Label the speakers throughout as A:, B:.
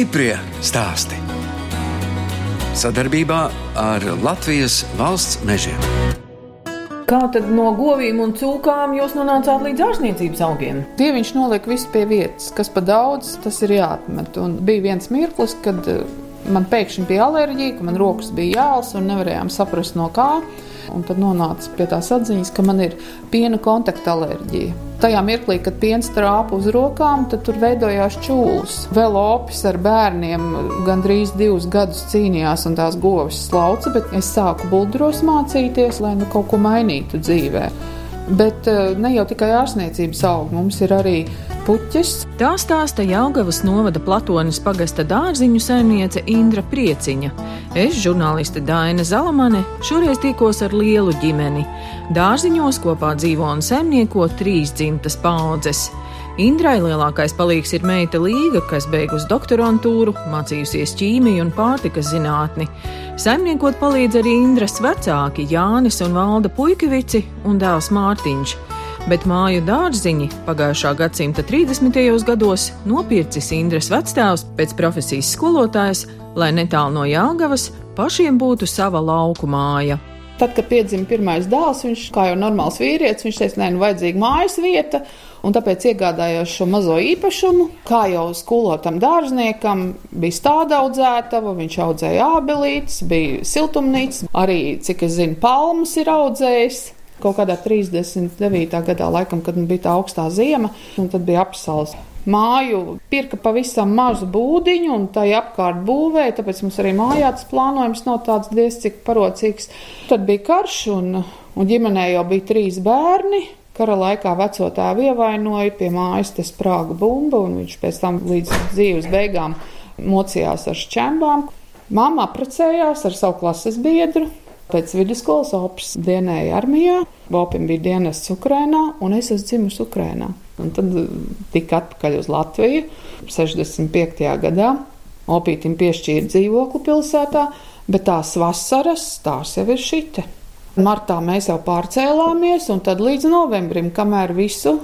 A: Stiprie stāsti. Sadarbībā ar Latvijas valsts mežiem.
B: Kā tad no govīm un cūkām jūs nonācāt līdz ārstniecības augiem?
C: Dieviņš nolika visu pie vietas, kas pa daudz, tas ir jāatmet. Un bija viens mirklis, kad eh, man pēkšņi bija alerģija, ka man rokas bija jāls un nevarējām saprast no kā. Un tad nonāca pie tās atziņas, ka man ir piena kontakta alerģija. Tajā mirklī, kad piens trāpa uz rokām, tad tur veidojās čūlis. Vēl opis ar bērniem gandrīz divus gadus cīnījās un tās govis slauca, bet es sāku buldros mācīties, lai nu kaut ko mainītu dzīvē. Bet eh, ne jau tikai ārstniecības auga, mums ir arī puķis.
D: Tā stāsta Jaungavas novada Platonis pagasta dārziņu saimniece Indra Prieciņa. Es, žurnāliste Daina Zalamane, šoreiz tikos ar lielu ģimeni. Dārziņos kopā dzīvo un saimnieko trīs dzimtas paudzes. Indrai lielākais palīgs ir meita Līga, kas beigusi doktorantūru, mācījusies ķīmiju un pārtikas zinātni. Saimniekot palīdz arī Indras vecāki Jānis un Valda Puikevici un dēls Mārtiņš. Bet māju dārziņi pagājušā gadsimta 30. gados nopircis Indras vectēvs pēc profesijas skolotājs, lai netālu no Jāgavas pašiem būtu sava lauku māja.
C: Tad, kad piedzima pirmais dēls, viņš, kā jau normāls vīrietis, viņš teica, nē, nu vajadzīga mājas vieta, un tāpēc iegādājos šo mazo īpašumu. Kā jau skolotam dārzniekam bija stāda audzētava, viņš audzēja ābelītes, bija siltumnīca, arī, cik es zinu, palmas ir audzējis. Kaut kādā 39. gadā, laikam, kad bija tā augstā ziema, un tad bija apsals māju pirka pavisam mazu būdiņu un tai apkārt būvēja, tāpēc mums arī mājā tas plānojums nav tāds diez cik parocīgs. Tad bija karš un, un ģimenē jau bija trīs bērni. Kara laikā veco tēvu ievainoja, pie mājas te sprāga bumba, un viņš pēc tam līdz dzīves beigām mocījās ar šķembām. Māma apprecējās ar savu klases biedru. Pēc vidusskolas Opis dienēja armijā, Opim bija dienests Ukrainā, un es esmu dzimusi Ukrainā. Un tad uh, tika atpakaļ uz Latviju 65. gadā. Opītam piešķīra dzīvokli pilsētā, bet tās vasaras tās jau ir šite. Martā mēs jau pārcēlāmies, un tad līdz novembrim, kamēr visu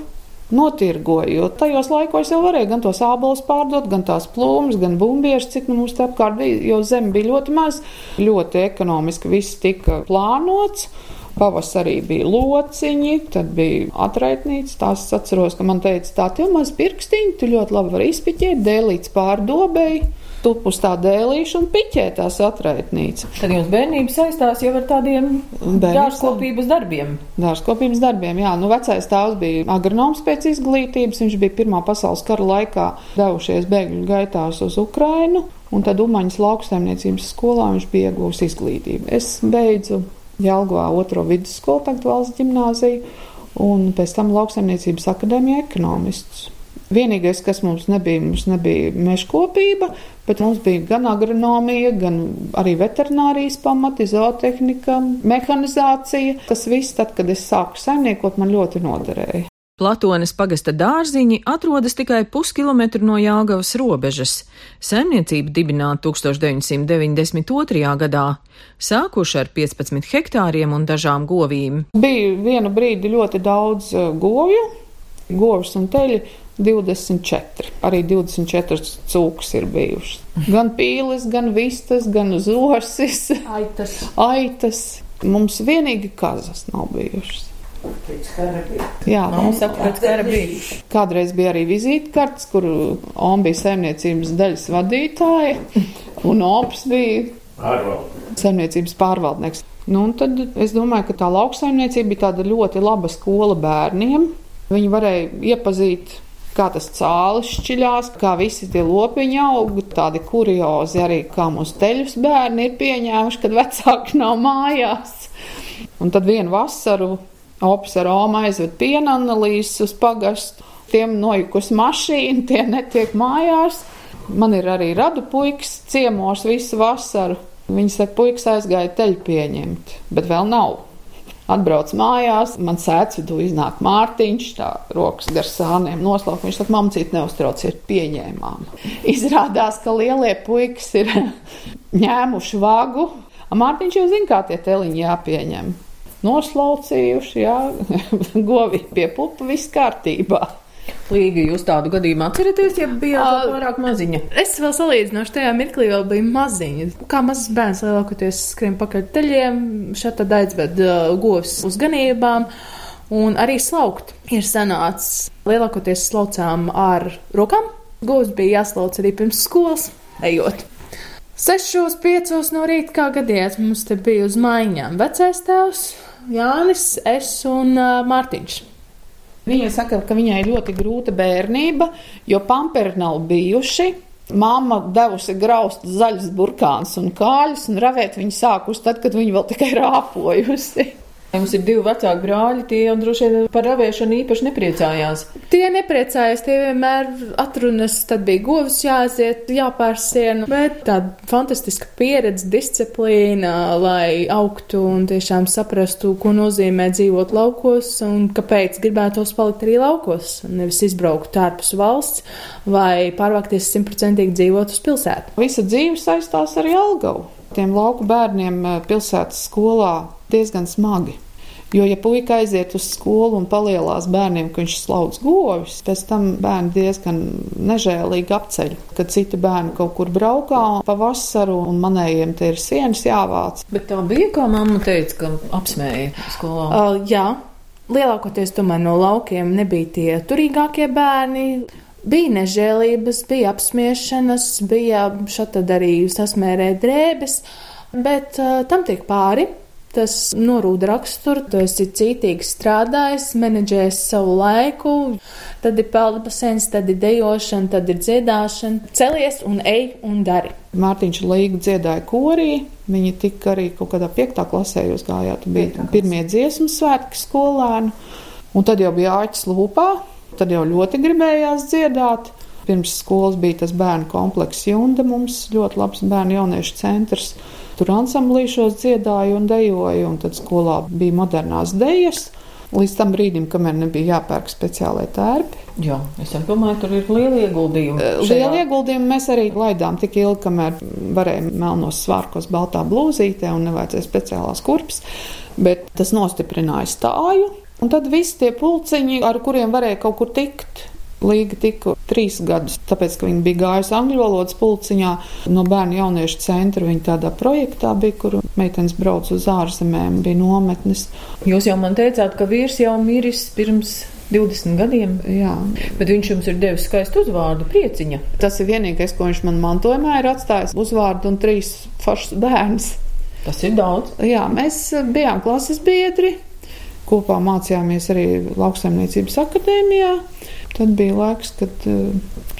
C: notirgoju. Jo tajos laikos jau varēja gan tos ābolus pārdot, gan tās plūmus, gan bumbiešu, cik nu mums te apkārt bija, jo zeme bija ļoti maz, ļoti ekonomiski viss tika plānots. Pavasarī bija lociņi, tad bija atraitnīca. Tās atceros, ka man teica, tā tev maz pirkstiņi, tu ļoti labi vari izpiķēt, dēlīts pārdobēji. Tup uz tā dēlīša un piķē tās atraitnīca.
B: Tad jums bērnība saistās jau ar tādiem dārzkopības darbiem.
C: Dārzkopības darbiem, jā. Nu, vecais tēvs bija agronoms pēc izglītības. Viņš bija Pirmā pasaules kara laikā devušies bēgļu gaitās uz Ukrainu. Un tad Umaņas lauksaimniecības skolā viņš bija iegūs izglītību. Es beidzu Jelgavā otro vidusskolu, tagad valsts ģimnāziju, un pēc tam lauksaimniecības akadēmija ekonomists. Vienīgais, kas mums nebija, mums nebija meškopība, bet mums bija gan agronomija, gan arī veterinārijas pamati, zootehnika, mehanizācija. Tas viss, tad, kad es sāku saimniekot, man ļoti noderēja.
D: Platones pagasta dārziņi atrodas tikai puskilometru no Jāgavas robežas. Saimniecība dibināta 1992. gadā, sākuši ar 15 hektāriem un dažām govīm.
C: Bija vienu brīdi ļoti daudz uh, govju, govs un teļi 24. Arī 24 cūkas ir bijušas. Gan pīles, gan vistas, gan zosis,
B: aitas.
C: aitas. Mums vienīgi kazas nav bijušas. Jā,
B: saka, pēc kara bija.
C: Kādreiz bija arī vizītkartes, kur Oma bija saimniecības daļas vadītāja, un Ops bija
E: Pārvalde.
C: saimniecības pārvaldnieks. Nu, un tad es domāju, ka tā lauksaimniecība bija tāda ļoti laba skola bērniem. Viņi varēja iepazīt, kā tas cālis šķiļās, kā visi tie lopiņi aug, tādi kuriozi arī, kā mūsu teļus bērni ir pieņēmuši, kad vecāki nav mājās. Un tad vienu vasaru Opis ar Omu aizved piena analīzes uz pagastu. Tiem nojukus mašīna, tie netiek mājās. Man ir arī radu puikas ciemos visu vasaru. Viņi saka, puikas aizgāja teļu pieņemt, bet vēl nav. Atbrauc mājās, man sēdz vidū iznāk Mārtiņš, tā rokas gar sāniem noslauka. Viņš saka, mamcīt neuztrauciet, pieņēmām. Izrādās, ka lielie puikas ir ņēmuši vagu. Mārtiņš jau zina, kā tie teliņi jāpieņem noslaucījuši, jā, govi pie pupa, viss kārtībā.
D: Līga, jūs tādu gadījumu atceraties, ja bijāt pārāk maziņa?
F: Es vēl salīdzinoši tajā mirklī vēl biju maziņa. Kā mazs bērns lielākoties skrien pakaļ teļiem, šeit tad aizved uh, govs uz ganībām. Un arī slaukt ir sanācis. Lielākoties slaucām ar rokām. Govs bija jāslauc arī pirms skolas, ejot. Sešos, piecos no rīta, kā gadījās, mums te bija uz maiņām vecais tēvs, Jānis, es un uh, Mārtiņš. Viņa saka, ka viņai ļoti grūta bērnība, jo pamperi nav bijuši. Māma devusi graust zaļus burkānus un kāļus, un ravēt viņu sākus tad, kad viņa vēl tikai rāpojusi.
D: Jums ir divi vecāki brāļi, tie jau droši vien par ravēšanu īpaši nepriecājās.
F: Tie nepriecājās, tie vienmēr atrunas, tad bija govs jāaiziet, jāpārsien, bet tāda fantastiska pieredze, disciplīna, lai augtu un tiešām saprastu, ko nozīmē dzīvot laukos un kāpēc gribētos palikt arī laukos, nevis izbraukt ārpus valsts vai pārvākties simtprocentīgi dzīvot uz pilsētu.
C: Visa dzīve saistās ar Jelgavu. Tiem lauku bērniem eh, pilsētas skolā diezgan smagi. Jo, ja puika aiziet uz skolu un palielās bērniem, ka viņš slauc govis, pēc tam bērni diezgan nežēlīgi apceļ, kad citi bērni kaut kur braukā pa vasaru un manējiem te ir sienas jāvāc.
D: Bet tā bija, kā mamma teica, ka apsmēja skolā.
F: Uh, jā, lielākoties tomēr no laukiem nebija tie turīgākie bērni. Bija nežēlības, bija apspiešanas, bija šādi arī sasmērē drēbes, bet uh, tam tiek pāri. Tas norūda raksturu, tu esi cītīgi strādājis, menedžējis savu laiku, tad ir pelda basēns, tad ir dejošana, tad ir dziedāšana. Celies un ej un dari.
C: Mārtiņš Līga dziedāja korī, viņi tika arī kaut kādā piektā klasē, jūs gājāt, bija pirmie dziesmu svētki skolēnu, un tad jau bija āķis lūpā, tad jau ļoti gribējās dziedāt. Pirms skolas bija tas bērnu komplekss Junda, mums ļoti labs bērnu jauniešu centrs. Tur ansamblīšos dziedāju un dejoju, un tad skolā bija modernās dejas. Līdz tam brīdim, kamēr nebija jāpērk speciālai tērpi.
D: Jā, es domāju, tur ir liela ieguldījuma.
C: Eh, liela ieguldījuma mēs arī laidām tik ilgi, kamēr varējām melnos svārkos, baltā blūzītē un nevajadzēja speciālās kurpes. Bet tas nostiprināja stāju. Un tad visi tie pulciņi, ar kuriem varēja kaut kur tikt, Līga tika trīs gadus, tāpēc, ka viņa bija gājusi angļu valodas pulciņā no bērnu jauniešu centra. Viņa tādā projektā bija, kur meitenes brauc uz ārzemēm, bija nometnes.
D: Jūs jau man teicāt, ka vīrs jau miris pirms 20 gadiem.
C: Jā.
D: Bet viņš jums ir devis skaistu uzvārdu, prieciņa.
C: Tas ir vienīgais, ko viņš man mantojumā ir atstājis. Uzvārdu un trīs foršus bērnus.
D: Tas ir daudz.
C: Jā, mēs bijām klases biedri. Kopā mācījāmies arī lauksaimniecības akadēmijā. Tad bija laiks, kad uh,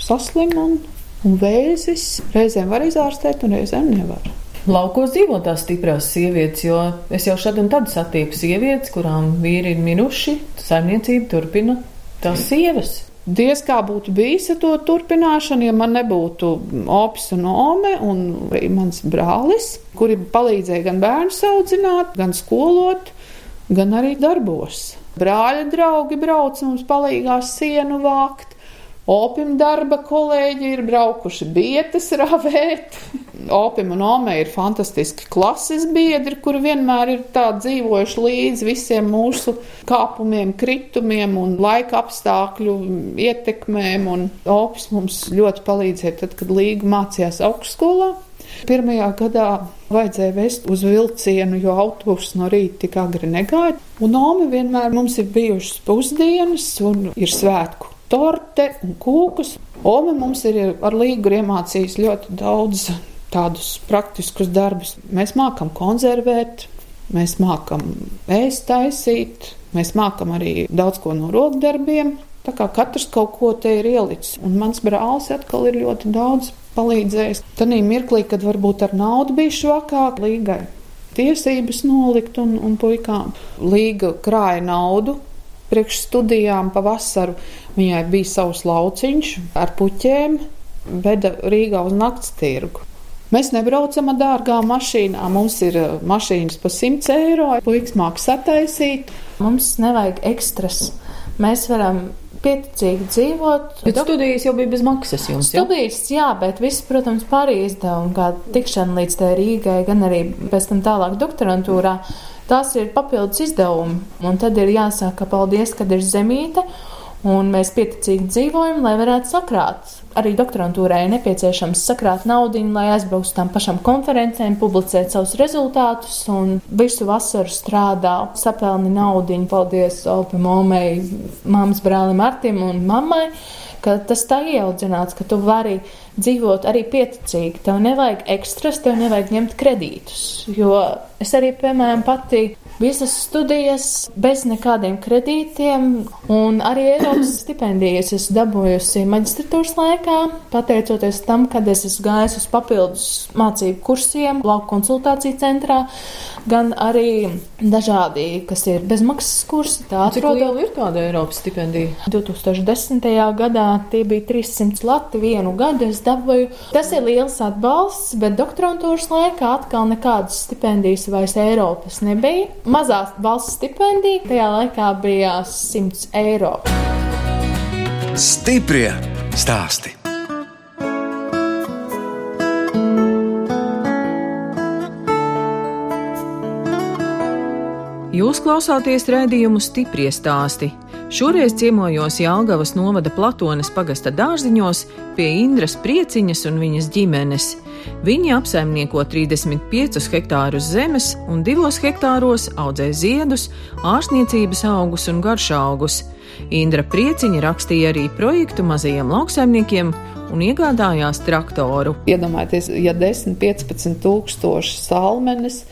C: saslim un, un vēzis. Reizēm var izārstēt, un reizēm nevar.
D: Laukos dzīvo tās stiprās sievietes, jo es jau šad un tad satieku sievietes, kurām vīri ir minuši, saimniecība turpina tās sievas.
C: Diez kā būtu bijis ar to turpināšanu, ja man nebūtu opis un ome un mans brālis, kuri palīdzēja gan bērnu audzināt, gan skolot, gan arī darbos. Brāļa draugi brauc mums palīgās sienu vākt. Opim darba kolēģi ir braukuši bietas ravēt. Opim un Ome ir fantastiski klases biedri, kuri vienmēr ir tā dzīvojuši līdz visiem mūsu kāpumiem, kritumiem un laika apstākļu ietekmēm. Un Opis mums ļoti palīdzēja tad, kad Līga mācījās augstskolā. Pirmajā gadā vajadzēja vest uz vilcienu, jo autobuss no rīta tik agri negāja. Un Omi vienmēr mums ir bijušas pusdienas un ir svētku torte un kūkus. Ome mums ir ar līgu iemācījis ļoti daudz tādus praktiskus darbus. Mēs mākam konservēt, mēs mākam ēst taisīt, mēs mākam arī daudz ko no rokdarbiem. Tā kā katrs kaut ko te ir ielicis, un mans brālis atkal ir ļoti daudz palīdzējis. Tad mirklī, kad varbūt ar naudu bija švakāk, līgai tiesības nolikt un, un puikām. Līga krāja naudu. Priekš studijām pavasaru viņai bija savs lauciņš ar puķiem, veda Rīgā uz nakts tirgu. Mēs nebraucam ar dārgām mašīnām. Mums ir uh, mašīnas par 100 eiro. Puikas mākslinieks sataisīt.
F: Mums nevajag ekstras. Mēs varam pieticīgi dzīvot.
D: Bet studijas jau bija bez maksas jums.
F: Studijas, jā, jā bet viss, protams, pārī izdevumi, kā tikšana līdz tai Rīgai, gan arī pēc tam tālāk doktorantūrā. Tās ir papildus izdevumi, un tad ir jāsaka paldies, kad ir zemīte. Un mēs pieticīgi dzīvojam, lai varētu sakrāt. Arī doktorantūrai ir nepieciešams sakrāt naudu, lai aizbrauktu uz tām pašām konferencēm, publicēt savus rezultātus. Un visu vasaru strādā, sapelni naudu. Paldies Opa Momei, mammas brālim Artim un mammai, tas tā ieaudzināts, ka tu vari dzīvot arī pieticīgi. Tev nevajag ekstras, tev nevajag ņemt kredītus. Jo es arī, piemēram, pati visas studijas bez nekādiem kredītiem, un arī Eiropas stipendijas es dabūjusi maģistratūras laikā, pateicoties tam, kad es esmu gājis uz papildus mācību kursiem, lauku konsultāciju centrā, gan arī dažādi, kas ir bezmaksas kursi.
B: Tā liela ir tāda Eiropas stipendija?
F: 2010. gadā tie bija 300 lati vienu gadu es dabūju. Tas ir liels atbalsts, bet doktorantūras laikā atkal nekādas stipendijas vairs Eiropas nebija mazā valsts stipendija tajā laikā bija 100 eiro.
A: Stiprie stāsti!
D: Jūs klausāties redzējumu stipri stāstī. Šoreiz ciemojos Jālgavas novada Platonas pagasta dārziņos pie Indras Prieciņas un viņas ģimenes. Viņi apsaimnieko 35 hektārus zemes un divos hektāros audzē ziedus, ārstniecības augus un garšaugus. Indra Prieciņa rakstīja arī projektu mazajiem lauksaimniekiem un iegādājās traktoru.
C: Iedomājieties, ja 10, 15 tūkstoši salmenes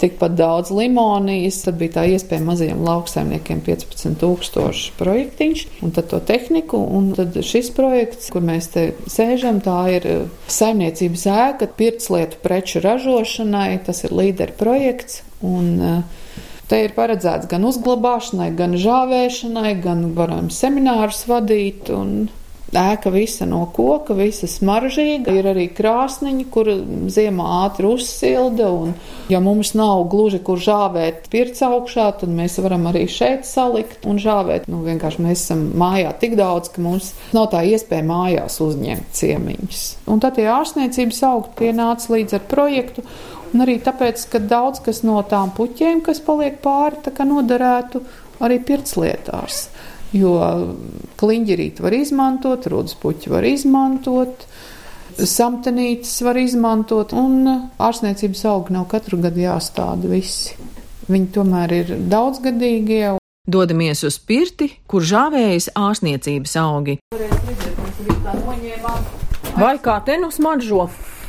C: tikpat daudz limonijas. Tad bija tā iespēja mazajiem lauksaimniekiem 15,000 projektiņš, un tad to tehniku. Un tad šis projekts, kur mēs te sēžam, tā ir eh, saimniecības ēka pirtslietu preču ražošanai. Tas ir līderu projekts. Un, uh, Te ir paredzēts gan uzglabāšanai, gan žāvēšanai, gan varam seminārus vadīt. Un ēka visa no koka, visa smaržīga. Ir arī krāsniņa, kur ziemā ātri uzsilda. Un, ja mums nav gluži kur žāvēt pirts augšā, tad mēs varam arī šeit salikt un žāvēt. Nu, vienkārši mēs esam mājā tik daudz, ka mums nav tā iespēja mājās uzņemt ciemiņus. Un tad tie ārstniecības augti pienāca līdz ar projektu. Un arī tāpēc, ka daudz kas no tām puķiem, kas paliek pāri, noderētu arī pirtslietās jo kliņģerīti var izmantot, rudus puķi var izmantot. Samtenītes var izmantot, un ārstniecības augi nav katru gadu jāstāda visi. Viņi tomēr ir daudzgadīgie.
D: Dodamies uz pirti, kur žāvējas ārstniecības augi.
B: Vai kā te nu smaržo?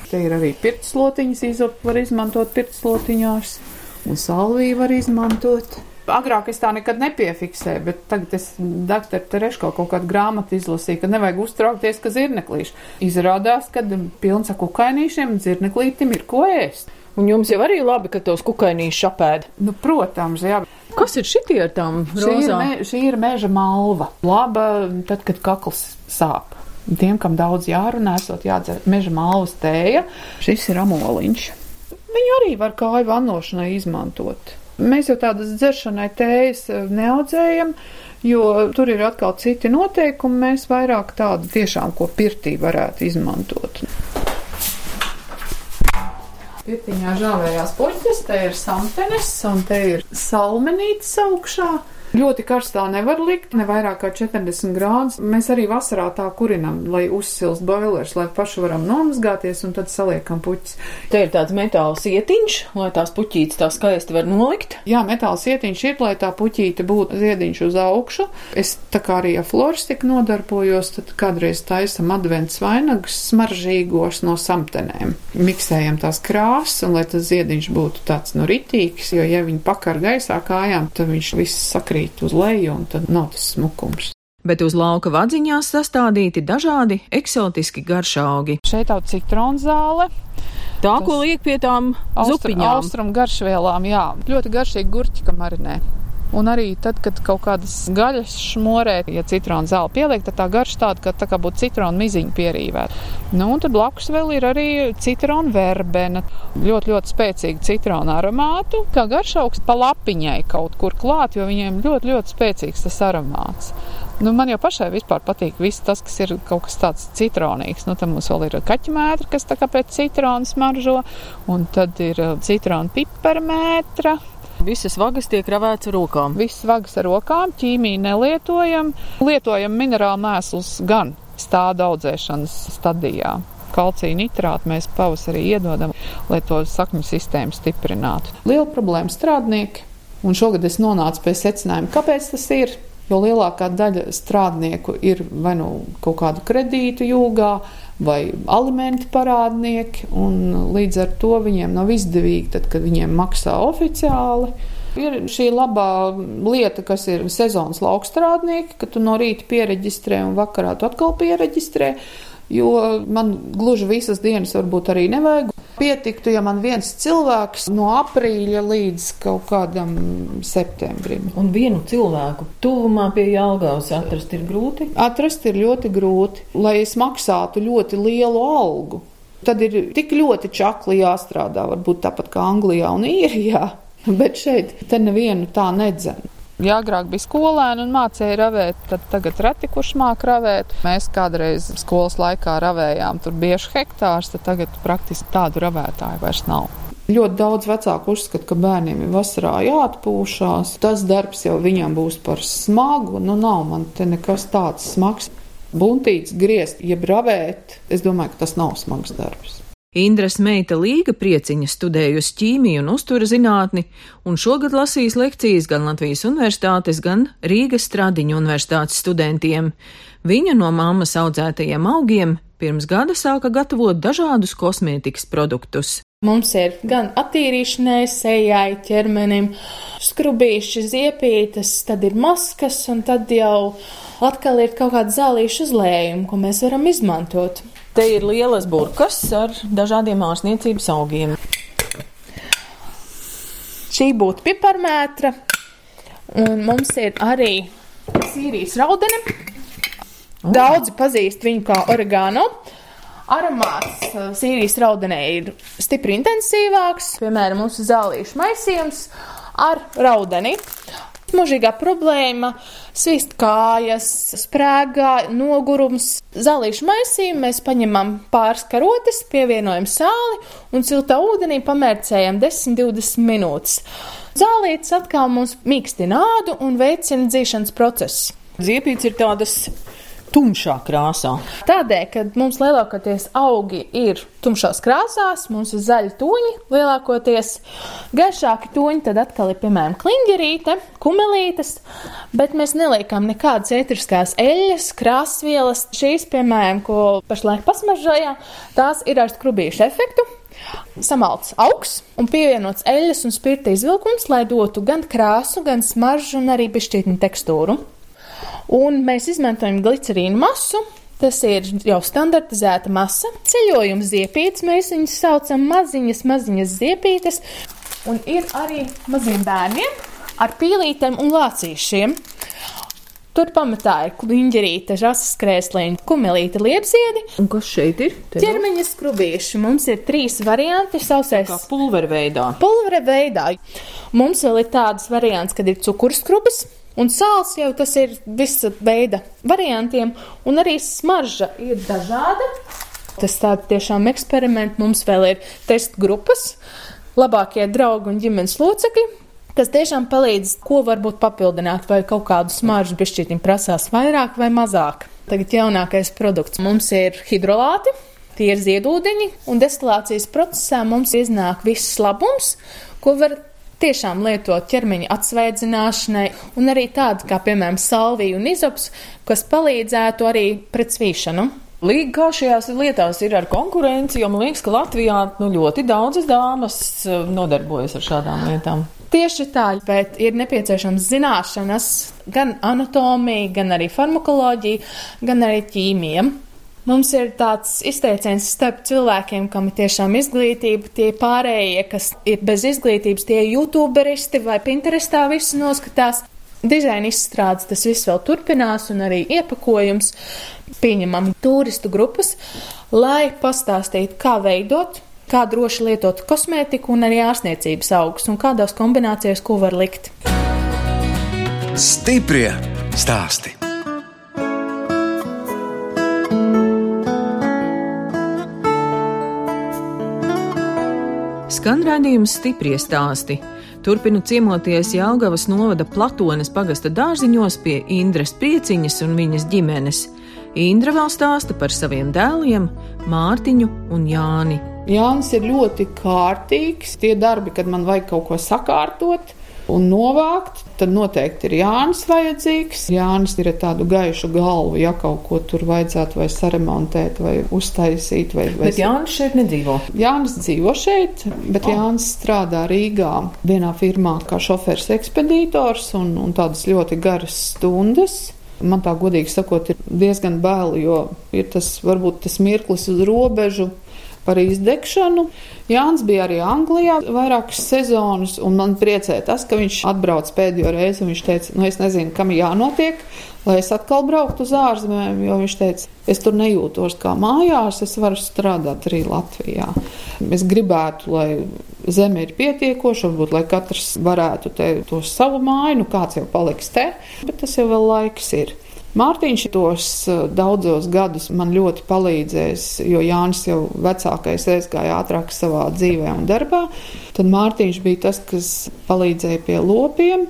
C: Te ir arī pirtslotiņas, izopu var izmantot pirtslotiņās, un salviju var izmantot agrāk es tā nekad nepiefiksēju, bet tagad es doktoru Tereško kaut kādu grāmatu izlasīju, ka nevajag uztraukties, ka zirneklīši. Izrādās, ka pilns ar kukainīšiem dzirneklītim ir ko ēst.
B: Un jums jau arī labi, ka tos kukainīšus apēd.
C: Nu, protams, jā.
B: Kas ir šitie ar tām rozām?
C: Šī ir, me, šī ir meža malva. Laba tad, kad kakls sāp. Tiem, kam daudz jārunā, esot jādzer meža malvas tēja, šis ir amoliņš. Viņu arī var kāju vannošanai izmantot. Mēs jau tādas dzeršanai tējas eh, neaudzējam, jo tur ir atkal citi noteikumi. Mēs vairāk tādu tiešām, ko pirtī varētu izmantot. Pirtiņā žāvējās puķis, te ir samtenes un te ir salmenītes augšā. Ļoti karstā nevar likt, ne vairāk kā 40 grādus. Mēs arī vasarā tā kurinam, lai uzsilst boilers, lai paši varam nomazgāties un tad saliekam puķis.
B: Te ir tāds metāla sietiņš, lai tās puķītes tā skaisti var nolikt.
C: Jā, metāla sietiņš ir, lai tā puķīte būtu ziediņš uz augšu. Es tā kā arī ar floristiku nodarbojos, tad kādreiz taisam advents vainagus smaržīgos no samtenēm. Miksējam tās krāsas un lai tas ziediņš būtu tāds nu ritīgs, jo ja viņi pakar gaisā kājām, tad viņš viss sakrīt krīt uz leju, un tad nav tas smukums.
D: Bet uz lauka vadziņās sastādīti dažādi eksotiski garšaugi.
C: Šeit jau citronu zāle.
B: Tā, ko liek pie tām.
C: Austrumu garšvielām, jā. Ļoti garšīgi gurķi, ka marinē. Un arī tad, kad kaut kādas gaļas šmorē, ja citronu zāle pieliek, tad tā garša tāda, ka tā kā būtu citronu miziņa pierīvēta. Nu, un tad blakus vēl ir arī citronu verbena. Ļoti, ļoti spēcīga citronu aromātu, kā garšaugs pa lapiņai kaut kur klāt, jo viņiem ļoti, ļoti spēcīgs tas aromāts. Nu, man jau pašai vispār patīk viss tas, kas ir kaut kas tāds citronīgs. Nu, tad mums vēl ir kaķmētra, kas tā kā pēc citrona smaržo, un tad ir citrona piparmētra
D: Visas vagas tiek ravētas ar rokām.
C: Visas vagas ar rokām, ķīmiju nelietojam. Lietojam minerālu mēslus gan stāda audzēšanas stadijā. Kalcija nitrātu mēs pavasarī iedodam, lai to sakņu sistēmu stiprinātu. Liela problēma strādnieki, un šogad es nonācu pie secinājuma, kāpēc tas ir. Jo lielākā daļa strādnieku ir vai nu kaut kādu kredītu jūgā, vai alimenti parādnieki, līdz ar to viņiem nav izdevīgi, tad, kad viņiem maksā oficiāli. Ir šī labā lieta, kas ir sezonas laukstrādnieki, ka tu no rīta pieregistrē un vakarā tu atkal pieregistrē jo man gluži visas dienas varbūt arī nevajag. Pietiktu, ja man viens cilvēks no aprīļa līdz kaut kādam septembrim.
B: Un vienu cilvēku tuvumā pie Jālgavas atrast ir grūti?
C: Atrast ir ļoti grūti, lai es maksātu ļoti lielu algu. Tad ir tik ļoti čakli jāstrādā, varbūt tāpat kā Anglijā un Īrijā, bet šeit te nevienu tā nedzen. Ja agrāk bija skolēni un mācīja ravēt, tad tagad reti kurš māk ravēt. Mēs kādreiz skolas laikā ravējām tur bieži hektārus, tad tagad praktiski tādu ravētāju vairs nav. Ļoti daudz vecāku uzskata, ka bērniem ir vasarā jāatpūšās. Tas darbs jau viņam būs par smagu. Nu, nav man te nekas tāds smags. Buntīts, griezt, jeb ravēt, es domāju, ka tas nav smags darbs.
D: Indras meita Līga prieciņa studējusi ķīmiju un uztura zinātni, un šogad lasīs lekcijas gan Latvijas universitātes, gan Rīgas Stradiņu universitātes studentiem. Viņa no mammas audzētajiem augiem pirms gada sāka gatavot dažādus kosmētikas produktus.
F: Mums ir gan attīrīšanai, sejai, ķermenim, skrubīši, ziepītes, tad ir maskas, un tad jau atkal ir kaut kāda zālīša uzlējuma, ko mēs varam izmantot.
B: Te ir lielas burkas ar dažādiem ārstniecības augiem.
F: Šī būtu piparmētra, un mums ir arī sīrijas raudene. Oh. Daudzi pazīst viņu kā oregano. Aromāts uh, sīrijas raudenē ir stipri intensīvāks. Piemēram, mūsu zālīšu maisījums ar raudeni. Mūžīgā problēma - svīst kājas, sprēgā, nogurums. Zālīšu maisījumu mēs paņemam pāris karotes, pievienojam sāli un siltā ūdenī pamērcējam 10-20 minūtes. Zālītes atkal mums mīkstina ādu un veicina dzīšanas procesu.
B: Ziepīts ir tādas tumšā krāsā.
F: Tādēļ, ka mums lielākoties augi ir tumšās krāsās, mums ir zaļi toņi lielākoties, gaišāki toņi, tad atkal ir piemēram kliņģerīte, kumelītes, bet mēs neliekam nekādas ētriskās eļļas, krāsvielas. Šīs, piemēram, ko pašlaik pasmaržojām, tās ir ar skrubīšu efektu. Samalts augs un pievienots eļļas un spirta izvilkums, lai dotu gan krāsu, gan smaržu un arī pišķītni tekstūru. Un mēs izmantojam glicerīnu masu. Tas ir jau standartizēta masa. Ceļojuma ziepītes mēs viņus saucam maziņas, maziņas ziepītes. Un ir arī maziem bērniem ar pīlītēm un lācīšiem. Tur pamatā ir kliņģerīte, žasas krēsliņa, kumelīte, liepziedi.
B: Un kas šeit ir?
F: Te Ķermeņa skrubīši. Mums ir trīs varianti sausais.
B: Kā pulvera veidā.
F: Pulvera veidā. Mums vēl ir tādas variants, kad ir cukurskrubis. Un sāls jau tas ir visa veida variantiem, un arī smarža ir dažāda. Tas tāds tiešām eksperiments. Mums vēl ir testu grupas, labākie draugi un ģimenes locekļi, kas tiešām palīdz, ko varbūt papildināt, vai kaut kādu smaržu bišķītim prasās vairāk vai mazāk. Tagad jaunākais produkts mums ir hidrolāti. Tie ir ziedūdeņi, un destilācijas procesā mums iznāk viss labums, ko var tiešām lietot ķermeņa atsveidzināšanai, un arī tādu kā, piemēram, salviju un izops, kas palīdzētu arī pret svīšanu.
B: Līga kā šajās lietās ir ar konkurenci, jo man liekas, ka Latvijā nu, ļoti daudzas dāmas eh, nodarbojas ar šādām lietām.
F: Tieši tā, bet ir nepieciešams zināšanas gan anatomija, gan arī farmakoloģija, gan arī ķīmija. Mums ir tāds izteiciens starp cilvēkiem, kam ir tiešām izglītība, tie pārējie, kas ir bez izglītības, tie youtuberisti vai Pinterestā visu noskatās. Dizaina izstrādes tas viss vēl turpinās, un arī iepakojums pieņemam turistu grupas, lai pastāstītu, kā veidot, kā droši lietot kosmētiku un arī ārstniecības augus, un kādās kombinācijās ko var likt.
A: Stiprie stāsti!
D: Skan redzējums stipri stāsti. Turpinu ciemoties Jālgavas novada Platones pagasta dārziņos pie Indras Prieciņas un viņas ģimenes. Indra vēl stāsta par saviem dēliem, Mārtiņu un Jāni.
C: Jānis ir ļoti kārtīgs. Tie darbi, kad man vajag kaut ko sakārtot, un novākt, tad noteikti ir Jānis vajadzīgs. Jānis ir tādu gaišu galvu, ja kaut ko tur vajadzētu vai saremontēt, vai uztaisīt. Vai, vai...
B: Bet Jānis šeit nedzīvo.
C: Jānis dzīvo šeit, bet oh. Jānis strādā Rīgā vienā firmā kā šofers ekspedītors un, un tādas ļoti garas stundas. Man tā godīgi sakot, ir diezgan bail, jo ir tas varbūt tas mirklis uz robežu par izdegšanu. Jānis bija arī Anglijā vairākas sezonas, un man priecē tas, ka viņš atbrauc pēdējo reizi. Viņš teica, nu, es nezinu, kam jānotiek, lai es atkal brauktu uz ārzemēm, jo viņš teica, es tur nejūtos kā mājās, es varu strādāt arī Latvijā. Es gribētu, lai zeme ir pietiekoša, varbūt lai katrs varētu te to savu māju, nu kāds jau paliks te, bet tas jau vēl laiks ir. Mārtiņš tos eh, daudzos gadus man ļoti palīdzēs, jo Jānis jau vecākais aizgāja ātrāk savā dzīvē un darbā. Tad Mārtiņš bija tas, kas palīdzēja pie lopiem.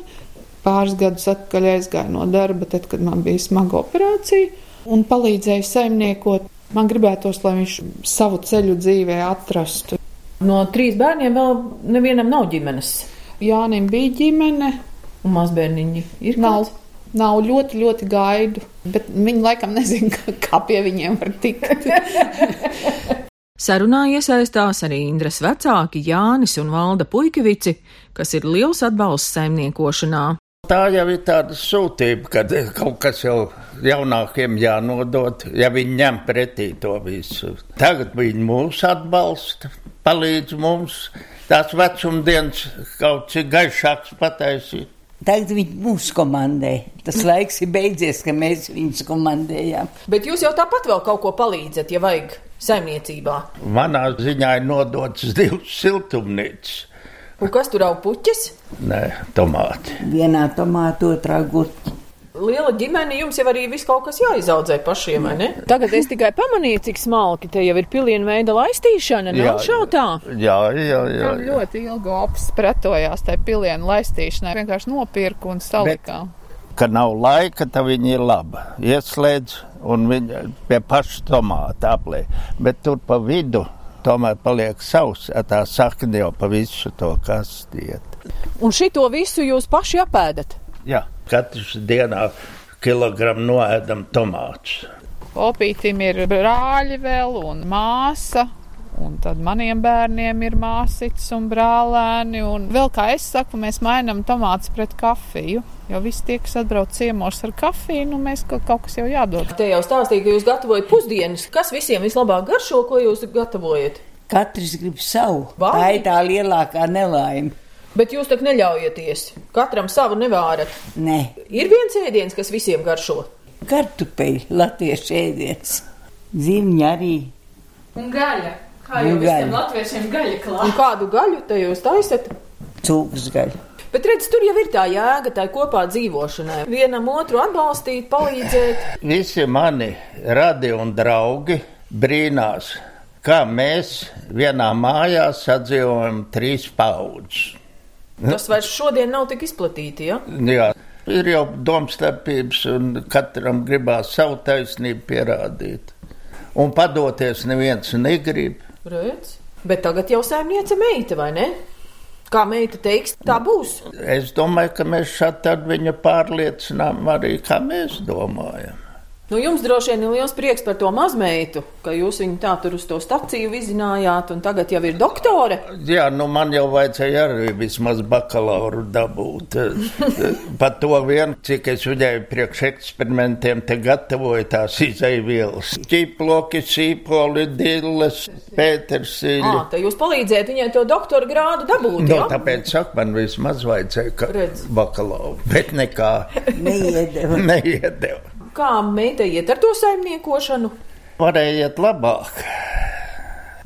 C: Pāris gadus atpakaļ aizgāja no darba, tad, kad man bija smaga operācija, un palīdzēja saimniekot. Man gribētos, lai viņš savu ceļu dzīvē atrastu.
B: No trīs bērniem vēl nevienam nav ģimenes.
C: Jānim bija ģimene.
B: Un mazbērniņi ir.
C: Kāds? Nav ļoti, ļoti gaidu, bet viņi laikam nezina, kā pie viņiem var tikt.
D: Sarunā iesaistās arī Indras vecāki Jānis un Valda Puikevici, kas ir liels atbalsts saimniekošanā.
G: Tā jau ir tāda sūtība, kad kaut kas jau jaunākiem jānodod, ja viņi ņem pretī to visu. Tagad viņi mūs atbalsta, palīdz mums tās vecumdienas kaut cik gaišāks pataisīt.
H: Tagad viņi mūs komandē. Tas laiks ir beidzies, ka mēs viņus komandējām.
B: Bet jūs jau tāpat vēl kaut ko palīdzat, ja vajag saimniecībā.
G: Manā ziņā ir nodots divas siltumnīcas.
B: Un kas tur aug puķis?
G: Nē, tomāti.
H: Vienā tomāta, otrā gurķa
B: liela ģimene, jums jau arī viss kaut kas jāizaudzē pašiem, vai ne?
D: Tagad es tikai pamanīju, cik smalki te jau ir pilienu veida laistīšana, nav šautā.
G: Jā, jā, jā. jā.
C: ļoti ilgi ops pretojās tai pilienu laistīšanai, vienkārši nopirku un salikā. Bet,
G: kad nav laika, tad viņi ir labi. Ieslēdz un viņi pie paša tomāta aplē. Bet tur pa vidu tomēr paliek savs, tā sakne jau pa visu to kastiet.
D: Un šito visu jūs paši apēdat?
G: Jā katrs dienā kilogramu noēdam tomātus.
C: Opītim ir brāļi vēl un māsa. Un tad maniem bērniem ir māsītes un brālēni. Un vēl kā es saku, mēs mainām tomātus pret kafiju. Jo visi tie, kas atbrauc ciemos ar kafiju, nu mēs kaut, kaut kas jau jādod.
B: Te jau stāstīja, ka jūs gatavojat pusdienas. Kas visiem vislabāk garšo, ko jūs gatavojat?
H: Katrs grib savu. Vai? Tā ir tā lielākā nelaime.
B: Bet jūs tak neļaujieties. Katram savu nevārat.
H: Nē.
B: Ir viens ēdiens, kas visiem garšo.
H: Kartupeļi, latviešu ēdiens. Zimņa arī.
F: Un gaļa. Kā jau visiem latviešiem gaļa klāt.
B: Un kādu gaļu te jūs taisat?
H: Cūkas gaļu.
B: Bet redz, tur jau ir tā jēga, tā kopā dzīvošanai. Vienam otru atbalstīt, palīdzēt.
G: Visi mani radi un draugi brīnās, kā mēs vienā mājā sadzīvojam trīs paudzes.
B: Tas vairs šodien nav tik izplatīti. Ja?
G: Jā. Ir jau domstarpības, un katram gribās savu taisnību pierādīt. Un padoties neviens negrib.
B: Redz? Bet tagad jau saimniece meita, vai ne? Kā meita teiks, tā būs.
G: Es domāju, ka mēs šādi viņu pārliecinām arī, kā mēs domājam.
B: Nu, jums droši vien ir liels prieks par to mazmeitu, ka jūs viņu tā tur uz to staciju vizinājāt, un tagad jau ir doktore.
G: Jā, nu man jau vajadzēja arī vismaz bakalauru dabūt. Pat to vien, cik es viņai priekš eksperimentiem te gatavoju tās izaivielas. Ķīploki, sīpoli, dilles, pētersīļi.
B: Ā, tā jūs palīdzējat viņai to doktora grādu dabūt,
G: nu, jā? No, tāpēc saka, man vismaz vajadzēja bakalauru, bet nekā.
H: Neiedeva.
G: Neiedeva.
B: Kā meitai iet ar to saimniekošanu?
G: Varēja iet labāk.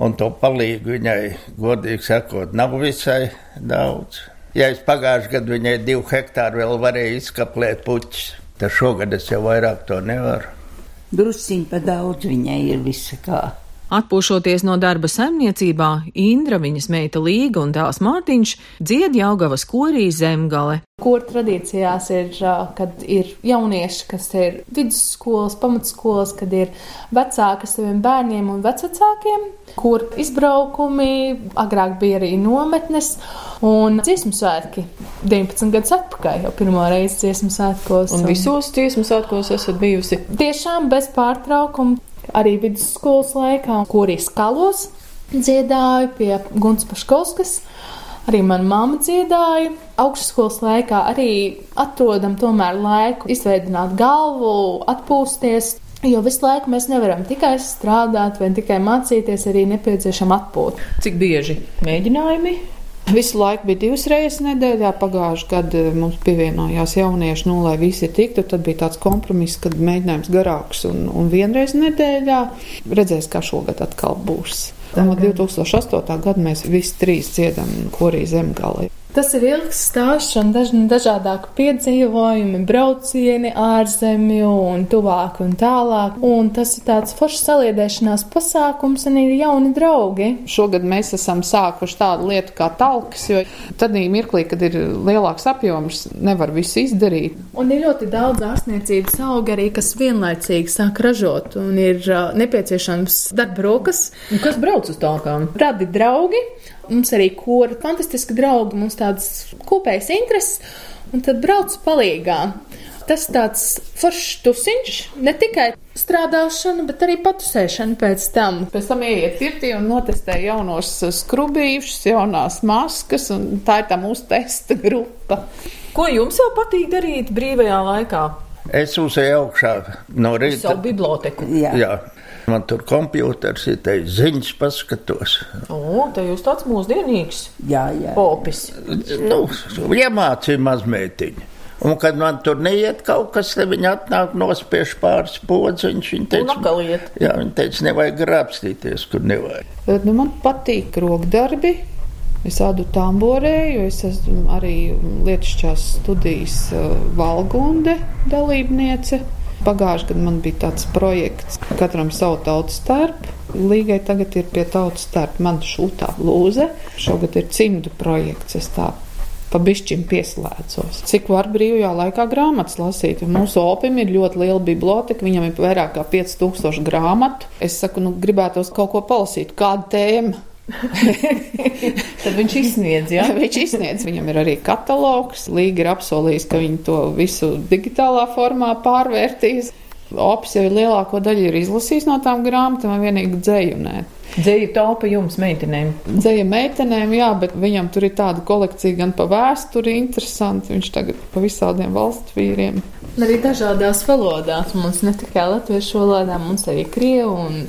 G: Un to palīgu viņai, godīgi sakot, nav visai daudz. Ja es pagājušajā gadā viņai divu hektāru vēl varēju izkaplēt puķus, tad šogad es jau vairāk to nevaru.
H: Drusciņi pa daudz viņai ir visa kā.
D: Atpūšoties no darba saimniecībā, Indra, viņas meita Līga un dēls Mārtiņš dzied Jaugavas korī Zemgale.
F: Kur tradīcijās ir, kad ir jaunieši, kas ir vidusskolas, pamatskolas, kad ir vecāki saviem bērniem un vecākiem, kur izbraukumi, agrāk bija arī nometnes un dziesmu svētki. 19 gadus atpakaļ jau pirmo reizi dziesmu svētkos.
H: Un visos dziesmu svētkos esat bijusi?
F: Tiešām bez pārtraukuma arī vidusskolas laikā, kurī skalos dziedāju pie Guns Paškovskas. Arī mana mamma dziedāja. Augstskolas laikā arī atrodam tomēr laiku izveidot galvu, atpūsties. Jo visu laiku mēs nevaram tikai strādāt vai tikai mācīties, arī nepieciešama atpūta.
H: Cik bieži mēģinājumi
C: Visu laiku bija divas reizes nedēļā. Pagājušajā gadā mums pievienojās jaunieši, nu, lai visi tiktu. Tad bija tāds kompromiss, kad mēģinājums garāks un, un vienreiz nedēļā. Redzēs, kā šogad atkal būs. No 2008. gada mēs visi trīs dziedam korī zemgalē.
F: Tas ir ilgs stāsts un daž, dažādāki piedzīvojumi, braucieni ārzemju un tuvāk un tālāk. Un tas ir tāds foršs saliedēšanās pasākums un ir jauni draugi.
C: Šogad mēs esam sākuši tādu lietu kā talks, jo tad mirklī, kad ir lielāks apjoms, nevar visu izdarīt.
F: Un ir ļoti daudz ārstniecības auga arī, kas vienlaicīgi sāk ražot un ir uh, nepieciešams darba rokas.
H: Un kas brauc uz talkām?
F: Radi draugi. Mums arī kora fantastiski draugi, mums tādas kopējas intereses, un tad brauc palīgā. Tas tāds foršs tusiņš, ne tikai strādāšana, bet arī patusēšana pēc tam.
C: Pēc tam ieiet pirtī un notestē jaunos skrubīšus, jaunās maskas, un tā ir tā mūsu testa grupa.
H: Ko jums vēl patīk darīt brīvajā laikā?
G: Es uzēju augšā no rīta.
H: Savu biblioteku.
G: Jā. Jā. Man tur kompjuters ir te ziņas paskatos.
H: O, te jūs tāds mūsdienīgs.
I: Jā, jā.
H: Popis.
G: Nu, iemācīja mazmētiņu. Un, kad man tur neiet kaut kas, tad viņi atnāk nospiež pāris podziņus. Viņi teica, jā, viņi teica, nevajag grābstīties, kur nevajag.
C: Bet, nu, man patīk rokdarbi. Es ādu tamborēju, es esmu arī lietišķās studijas uh, Valgunde dalībniece. Pagājušajā gadā man bija tāds projekts, katram savu tautas starp. Līgai tagad ir pie tautas starp man šūtā lūze. Šogad ir cimdu projekts. Es tā pabišķiņu pieslēdzos. Cik var brīvajā laikā grāmatas lasīt? Mūsu opim ir ļoti liela biblioteka, viņam ir vairāk kā 5000 grāmatu. Es saku, nu, gribētos kaut ko palasīt, kādu tēmu.
H: Tad viņš izsniedz, jā.
C: viņš izsniedz. Viņam ir arī katalogs. Līga ir apsolījis, ka viņi to visu digitālā formā pārvērtīs. Opis jau ir lielāko daļu ir izlasījis no tām grāmatām, vienīgi dzēju. Nē.
H: Dzēja taupa jums, meitenēm.
C: Dzēja meitenēm, jā, bet viņam tur ir tāda kolekcija gan pa vēsturi interesanti. Viņš tagad pa visādiem valstu vīriem.
F: Arī dažādās valodās. Mums ne tikai latviešu valodā, mums arī krievu un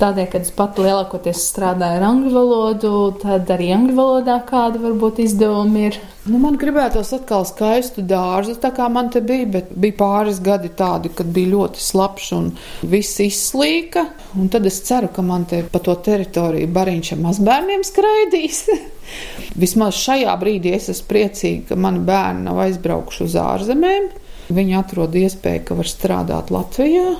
F: Tādēļ, kad es pat lielākoties strādāju ar angļu valodu, tad arī angļu valodā kāda varbūt izdevumi ir.
C: Nu, man gribētos atkal skaistu dārzu, tā kā man te bija, bet bija pāris gadi tādi, kad bija ļoti slapjš un viss izslīka. Un tad es ceru, ka man te pa to teritoriju bariņš ar mazbērniem skraidīs. Vismaz šajā brīdī es esmu priecīga, ka mani bērni nav aizbraukuši uz ārzemēm. Viņi atrod iespēju, ka var strādāt Latvijā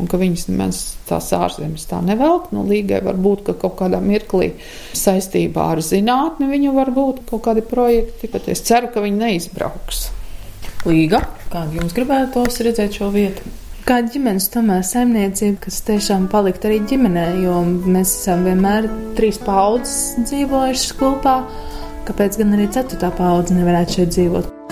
C: un ka viņas nemaz tās ārzemes tā nevelk. Nu, līgai var būt, ka kaut kādā mirklī saistībā ar zinātni viņu var būt kaut kādi projekti, bet es ceru, ka viņi neizbrauks.
H: Līga, kādu jums gribētos redzēt šo vietu?
F: Kā ģimenes tomēr saimniecība, kas tiešām palikt arī ģimenē, jo mēs esam vienmēr trīs paudzes dzīvojuši kopā, kāpēc gan arī ceturtā paudze nevarētu šeit dzīvot?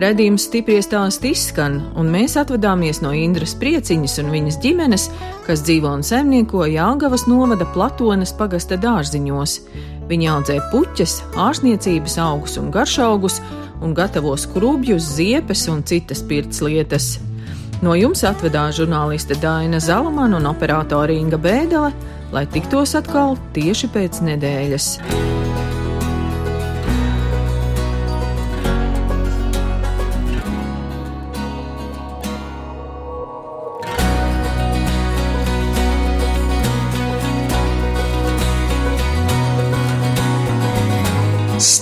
D: Redījums stipri stāsti izskan, un mēs atvadāmies no Indras prieciņas un viņas ģimenes, kas dzīvo un saimnieko Jāgavas novada Platonas pagasta dārziņos. Viņi audzē puķes, ārsniecības augus un garšaugus un gatavo skrubjus, ziepes un citas pirts lietas. No jums atvedās žurnāliste Daina Zalamana un operātore Inga Bēdele, lai tiktos atkal tieši pēc nedēļas.